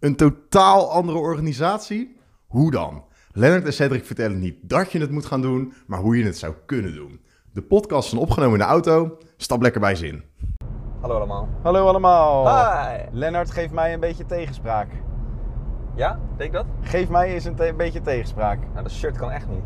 Een totaal andere organisatie? Hoe dan? Lennart en Cedric vertellen niet dat je het moet gaan doen, maar hoe je het zou kunnen doen. De podcast is opgenomen in de auto. Stap lekker bij zin. Hallo allemaal. Hallo allemaal. Hi. Lennart, geef mij een beetje tegenspraak. Ja, denk dat? Geef mij eens een, te- een beetje tegenspraak. Nou, dat shirt kan echt niet.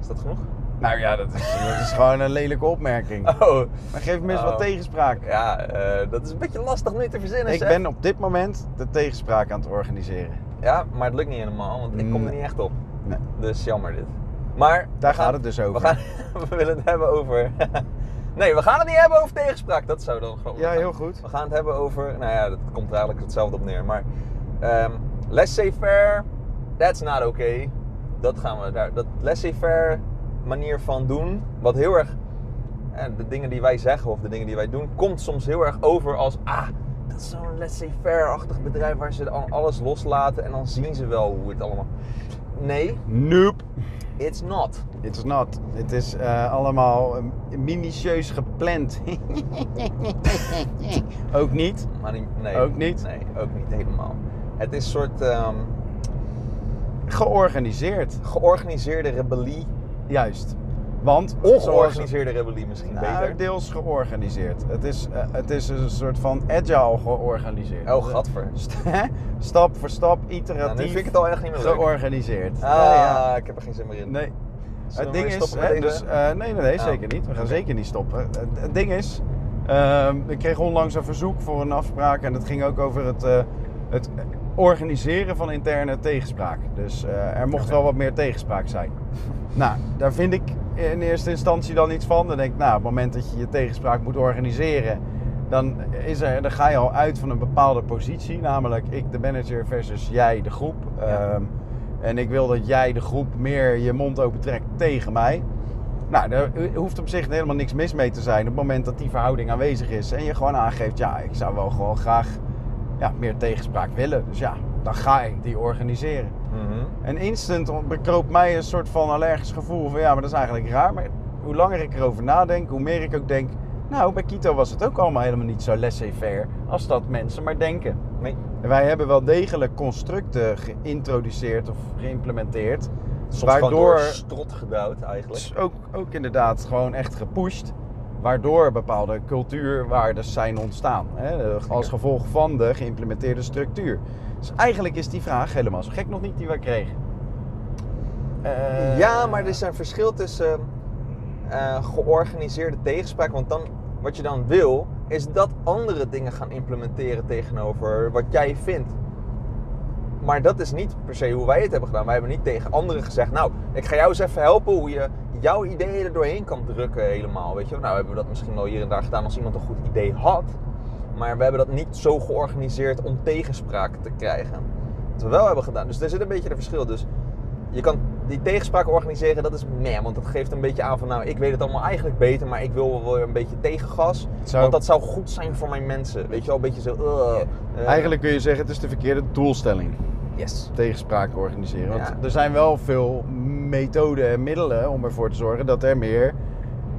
Is dat genoeg? Nou ja, dat is, dat is gewoon een lelijke opmerking. Oh, Maar geef me eens Oh. wat tegenspraak. ja, eh, dat is een beetje lastig nu te verzinnen. Ik zeg. ben op dit moment de tegenspraak aan het organiseren. Ja, maar het lukt niet helemaal, want ik kom er niet echt op. Nee. Dus jammer dit. Maar Daar gaan- gaat het dus over. We, gaan, we willen het hebben over. nee, we gaan het niet hebben over tegenspraak. Dat zou dan gewoon. Ja, heel goed. We gaan het hebben over. Nou ja, dat komt er eigenlijk hetzelfde op neer. Maar. ehm laissez-faire, that's not okay. Dat gaan we daar. Dat laissez-faire manier van doen. Wat heel erg. eh, de dingen die wij zeggen of de dingen die wij doen. komt soms heel erg over als. Ah, dat is zo'n laissez-faire-achtig bedrijf waar ze dan alles loslaten. en dan zien ze wel hoe het allemaal. Nee, Nope. it's not. It's not. Het is eh, allemaal eh, minutieus gepland. Ook niet. Maar niet, nee. Ook niet? Nee, ook niet helemaal. Het is een soort ehm, Georganiseerd. georganiseerde rebellie. Juist. Want Ongeorganiseerde rebellie misschien Nou, beter. deels georganiseerd. Het is, eh, het is een soort van agile georganiseerd. Oh, gadver. St- Stap voor stap, Nou, iteratief, nu vind ik het al echt niet meer leuk. georganiseerd. Ah, Ja, ja. ik heb er geen zin meer in. Nee. Zullen het ding is, hè, dus, eh, nee, nee, nee, Oh. zeker niet. We gaan zeker niet stoppen. Het, het ding is, ehm, ik kreeg onlangs een verzoek voor een afspraak en het ging ook over het, eh, het organiseren van interne tegenspraak. Dus eh, er mocht wel wat meer tegenspraak zijn. nou, daar vind ik in eerste instantie dan iets van. Dan denk ik, nou, op het moment dat je je tegenspraak moet organiseren, dan, is er, dan ga je al uit van een bepaalde positie. Namelijk ik de manager versus jij de groep. Ja. Ehm, en ik wil dat jij de groep meer je mond opentrekt tegen mij. Nou, daar hoeft op zich helemaal niks mis mee te zijn. Op het moment dat die verhouding aanwezig is en je gewoon aangeeft, ja, ik zou wel gewoon graag ja, meer tegenspraak willen. Dus ja, dan ga ik die organiseren. Mhm. En instant bekroop mij een soort van allergisch gevoel van ja, maar dat is eigenlijk raar. Maar hoe langer ik erover nadenk, hoe meer ik ook denk, nou, bij Kito was het ook allemaal helemaal niet zo laissez-faire als dat mensen maar denken. Nee. En wij hebben wel degelijk constructen geïntroduceerd of geïmplementeerd. Soms waardoor door strot gedouwd eigenlijk. ook, ook inderdaad gewoon echt gepusht. Waardoor bepaalde cultuurwaarden zijn ontstaan. Hè, als gevolg van de geïmplementeerde structuur. Dus eigenlijk is die vraag helemaal zo gek nog niet die we kregen. Eh, Ja, maar er is een verschil tussen eh, georganiseerde tegenspraak. Want dan, wat je dan wil, is dat andere dingen gaan implementeren tegenover wat jij vindt. Maar dat is niet per se hoe wij het hebben gedaan. Wij hebben niet tegen anderen gezegd, nou, ik ga jou eens even helpen hoe je jouw ideeën er doorheen kan drukken helemaal. Weet je? wel. Nou, hebben we dat misschien wel hier en daar gedaan als iemand een goed idee had. Maar we hebben dat niet zo georganiseerd om tegenspraak te krijgen. Wat we wel hebben gedaan. Dus daar zit een beetje een verschil. Dus je kan die tegenspraak organiseren, dat is meh. Want dat geeft een beetje aan van, nou, ik weet het allemaal eigenlijk beter, maar ik wil wel een beetje tegengas. zou- Want dat zou goed zijn voor mijn mensen. Weet je wel, een beetje zo. uh, uh, Eigenlijk kun je zeggen, het is de verkeerde doelstelling. Yes. Tegenspraak organiseren. Want Ja. er zijn wel veel methoden en middelen om ervoor te zorgen dat er meer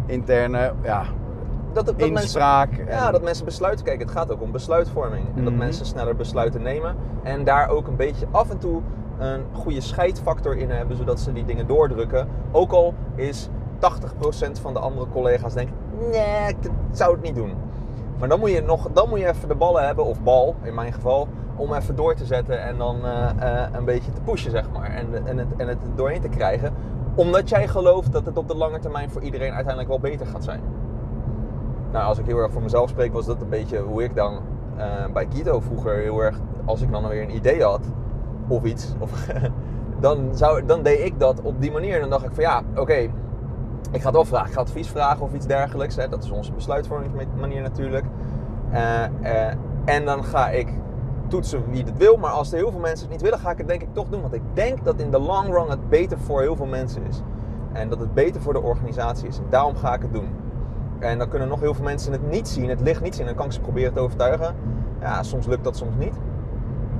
interne ja, Dat, dat, dat mensen, inspraak. ja, en- dat mensen besluiten. Kijk, het gaat ook om besluitvorming. En dat Mhm. mensen sneller besluiten nemen. En daar ook een beetje af en toe een goede scheidfactor in hebben, zodat ze die dingen doordrukken. Ook al is 80% van de andere collega's denken, nee, ik zou het niet doen. Maar dan moet je, nog, dan moet je even de ballen hebben, of bal in mijn geval, om even door te zetten en dan eh, eh, een beetje te pushen, zeg maar. En, en, het, en het doorheen te krijgen. Omdat jij gelooft dat het op de lange termijn voor iedereen uiteindelijk wel beter gaat zijn. Nou, als ik heel erg voor mezelf spreek, was dat een beetje hoe ik dan eh, bij Kito vroeger heel erg, als ik dan weer een idee had of iets, of, dan, zou, dan deed ik dat op die manier. Dan dacht ik van ja, oké, ik ga het wel vragen. Ik ga advies vragen of iets dergelijks. Hè. Dat is onze besluitvormingsmanier natuurlijk. En dan ga ik toetsen wie het wil. Maar als er heel veel mensen het niet willen, ga ik het denk ik toch doen. Want ik denk dat in de long run het beter voor heel veel mensen is. En dat het beter voor de organisatie is. En daarom ga ik het doen. En dan kunnen nog heel veel mensen het niet zien, het licht niet zien. En dan kan ik ze proberen te overtuigen. Ja, soms lukt dat, soms niet.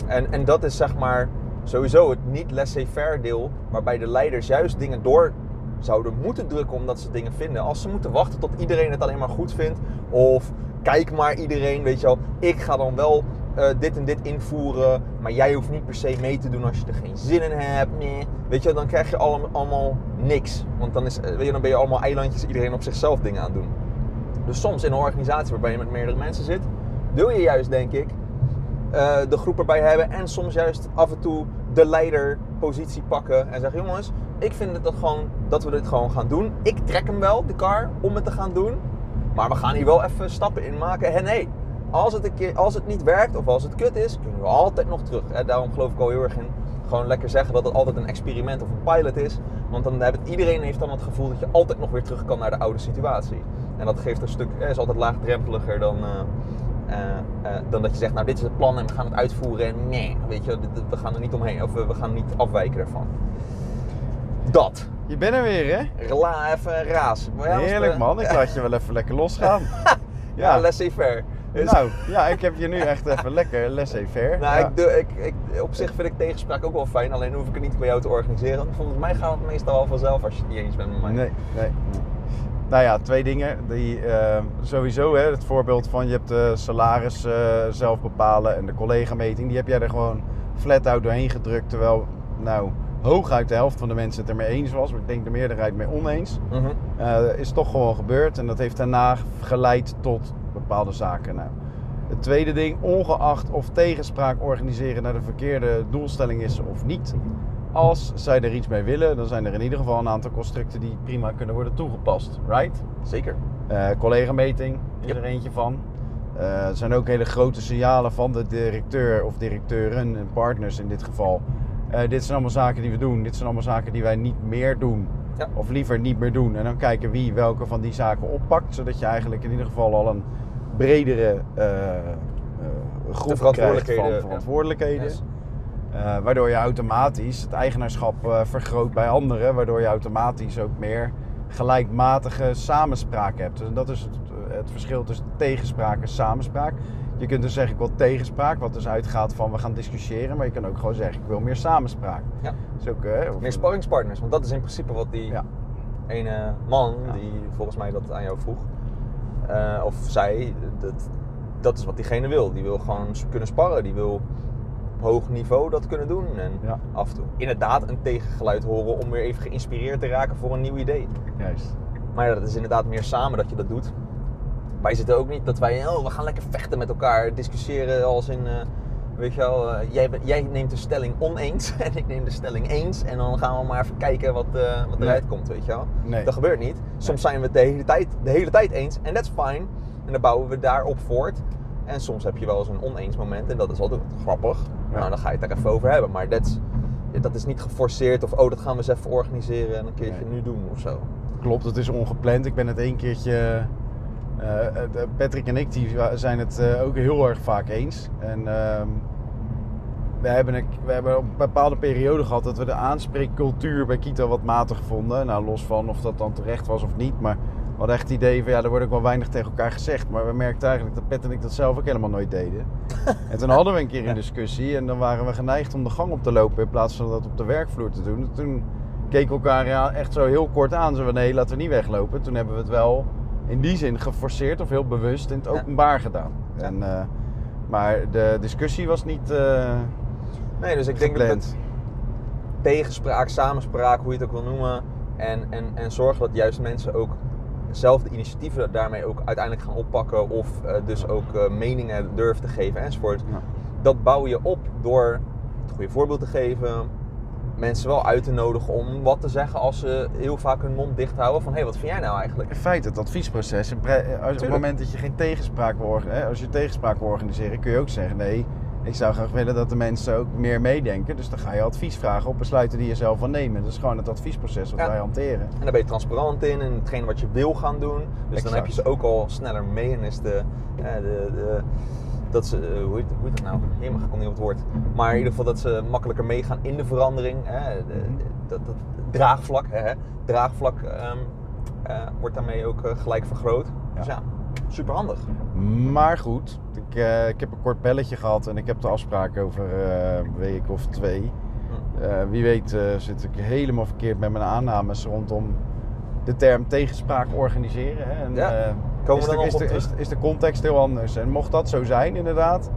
En, en dat is zeg maar sowieso het niet laissez-faire deel. Waarbij de leiders juist dingen door zouden moeten drukken omdat ze dingen vinden. Als ze moeten wachten tot iedereen het alleen maar goed vindt. Of kijk maar iedereen, weet je wel. Ik ga dan wel eh, dit en dit invoeren, maar jij hoeft niet per se mee te doen als je er geen zin in hebt. Weet je, dan krijg je allemaal, allemaal niks. Want dan, is, eh, dan ben je allemaal eilandjes, iedereen op zichzelf dingen aan doen. Dus soms in een organisatie waarbij je met meerdere mensen zit, wil je juist, denk ik, eh, de groep erbij hebben. En soms juist af en toe de leiderpositie pakken. En zeggen, jongens, ik vind het dat, gewoon, dat we dit gewoon gaan doen. Ik trek hem wel, de car, om het te gaan doen. Maar we gaan hier wel even stappen in maken. En nee, als het, een keer, als het niet werkt of als het kut is, kunnen we altijd nog terug. Hè? Daarom geloof ik al heel erg in. Gewoon lekker zeggen dat het altijd een experiment of een pilot is. Want dan heeft iedereen heeft dan het gevoel dat je altijd nog weer terug kan naar de oude situatie. En dat geeft een stuk, is altijd laagdrempeliger dan, uh, uh, uh, dan dat je zegt, nou dit is het plan en we gaan het uitvoeren en nee, weet je, we gaan er niet omheen of we gaan niet afwijken ervan. Dat. Je bent er weer, hè? Rela, even raas. Ja, Heerlijk, man. Ik laat je wel even lekker losgaan. ja, ja laissez-faire. Dus... Nou, ja, ik heb je nu echt even lekker laissez-faire. Nou, ja. ik, doe, ik, ik, op zich vind ik tegenspraak ook wel fijn, alleen hoef ik het niet bij jou te organiseren. Volgens mij gaat het meestal wel vanzelf als je het niet eens bent met mij. Nee, nee. Nou ja, twee dingen. Die, uh, sowieso, hè, het voorbeeld van je hebt de salaris uh, zelf bepalen en de collega-meting, die heb jij er gewoon flat out doorheen gedrukt. Terwijl, nou, hooguit de helft van de mensen het ermee eens was, maar ik denk de meerderheid mee oneens. Mm -hmm. uh, is toch gewoon gebeurd en dat heeft daarna geleid tot bepaalde zaken. Nou, het tweede ding, ongeacht of tegenspraak organiseren naar de verkeerde doelstelling is of niet. Als zij er iets mee willen, dan zijn er in ieder geval een aantal constructen die prima kunnen worden toegepast. Right? Zeker. Uh, collega-meting is yep. er eentje van. Uh, er zijn ook hele grote signalen van de directeur of directeuren en partners in dit geval. Uh, dit zijn allemaal zaken die we doen. Dit zijn allemaal zaken die wij niet meer doen. Ja. Of liever niet meer doen. En dan kijken wie welke van die zaken oppakt. Zodat je eigenlijk in ieder geval al een bredere uh, groep krijgt van verantwoordelijkheden. Yes. Uh, waardoor je automatisch het eigenaarschap uh, vergroot bij anderen. Waardoor je automatisch ook meer gelijkmatige samenspraak hebt. En dat is het, het verschil tussen tegenspraak en samenspraak. Je kunt dus zeggen ik wil tegenspraak, wat dus uitgaat van we gaan discussiëren. Maar je kan ook gewoon zeggen ik wil meer samenspraak. Ja. Dus ook, uh, meer sparringspartners, want dat is in principe wat die ja. ene man, ja. die volgens mij dat aan jou vroeg, uh, of zij, dat, dat is wat diegene wil. Die wil gewoon kunnen sparren, die wil op hoog niveau dat kunnen doen. En ja. af en toe inderdaad een tegengeluid horen om weer even geïnspireerd te raken voor een nieuw idee. Juist. Maar ja, dat is inderdaad meer samen dat je dat doet. Wij zitten ook niet dat wij, oh, we gaan lekker vechten met elkaar, discussiëren als in, uh, weet je wel, uh, jij, jij, neemt de stelling oneens en ik neem de stelling eens. En dan gaan we maar even kijken wat, uh, wat eruit nee. komt, weet je wel. Nee. Dat gebeurt niet. Soms nee. zijn we het de hele tijd, de hele tijd eens en that's fine. En dan bouwen we daarop voort. En soms heb je wel eens een oneens moment en dat is altijd grappig. Ja. Nou, dan ga je het daar even over hebben. Maar that's, dat is niet geforceerd of oh, dat gaan we eens even organiseren en een keertje nu doen of zo. Klopt, het is ongepland. Ik ben het één keertje. Uh, Patrick en ik die zijn het uh, ook heel erg vaak eens. En uh, we, hebben een, we hebben een bepaalde periode gehad dat we de aanspreekcultuur bij Kita wat matig vonden. Nou, los van of dat dan terecht was of niet. Maar we hadden echt het idee van ja, er wordt ook wel weinig tegen elkaar gezegd. Maar we merkten eigenlijk dat Pet en ik dat zelf ook helemaal nooit deden. en toen hadden we een keer een discussie en dan waren we geneigd om de gang op te lopen in plaats van dat op de werkvloer te doen. En toen keken we elkaar echt zo heel kort aan. Zo van nee, laten we niet weglopen. Toen hebben we het wel in die zin geforceerd of heel bewust in het openbaar gedaan. En, uh, maar de discussie was niet. Uh, nee, dus ik gepland. denk dat tegenspraak, samenspraak, hoe je het ook wil noemen. En, en, en zorg dat juist mensen ook zelf de initiatieven daarmee ook uiteindelijk gaan oppakken. Of uh, dus ook meningen durven te geven enzovoort. Ja. Dat bouw je op door het goede voorbeeld te geven. Mensen wel uit te nodigen om wat te zeggen als ze heel vaak hun mond dicht houden. Van hé, hey, wat vind jij nou eigenlijk? In feite, het adviesproces. Als, op het moment dat je geen tegenspraak wil organiseren, als je tegenspraak wil organiseren, kun je ook zeggen: nee, ik zou graag willen dat de mensen ook meer meedenken. Dus dan ga je advies vragen op besluiten die je zelf wil nemen. Dat is gewoon het adviesproces wat Ja. wij hanteren. En daar ben je transparant in en hetgeen wat je wil gaan doen. Dus dan heb je ze ook al sneller mee. En is de, eh, de, de dat ze, eh, hoe heet, hoe heet dat nou? Helemaal ik kom niet op het woord. Maar in ieder geval dat ze makkelijker meegaan in de verandering. Hè? Dat, dat draagvlak, hè? draagvlak ehm, eh, wordt daarmee ook eh, gelijk vergroot. Dus ja, super handig. Maar goed, ik, ik heb een kort belletje gehad en ik heb de afspraak over een week of twee. Eh, wie weet zit ik helemaal verkeerd met mijn aannames rondom de term tegenspraak organiseren. Hè? En, Ja, komen is, we de, is, de, is, de context heel anders. En mocht dat zo zijn, inderdaad,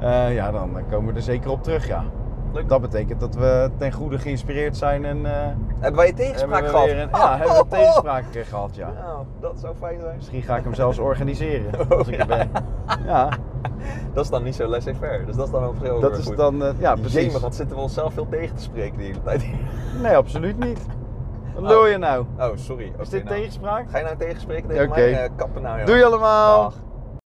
Eh, ja, dan komen we er zeker op terug, ja. Leuk. Dat betekent dat we ten goede geïnspireerd zijn en... eh, Hebben wij een tegenspraak we gehad? een, ja, hebben we een tegenspraak eh, gehad, ja. Nou, dat zou fijn zijn. Misschien ga ik hem zelfs organiseren Oh, als ik ja. er ben. Ja, Dat is dan niet zo laissez-faire. Dus dat is dan ook heel dat is goed. dan... eh, ja, precies. Jemig, wat zitten we onszelf veel tegen te spreken de hele tijd. Nee, absoluut niet. Wat lul je nou? Oh, sorry. Is dit nou. tegenspraak? Ga je nou tegenspreken tegen Oké. mij? Eh, kappen nou, joh. Doei allemaal! Dag.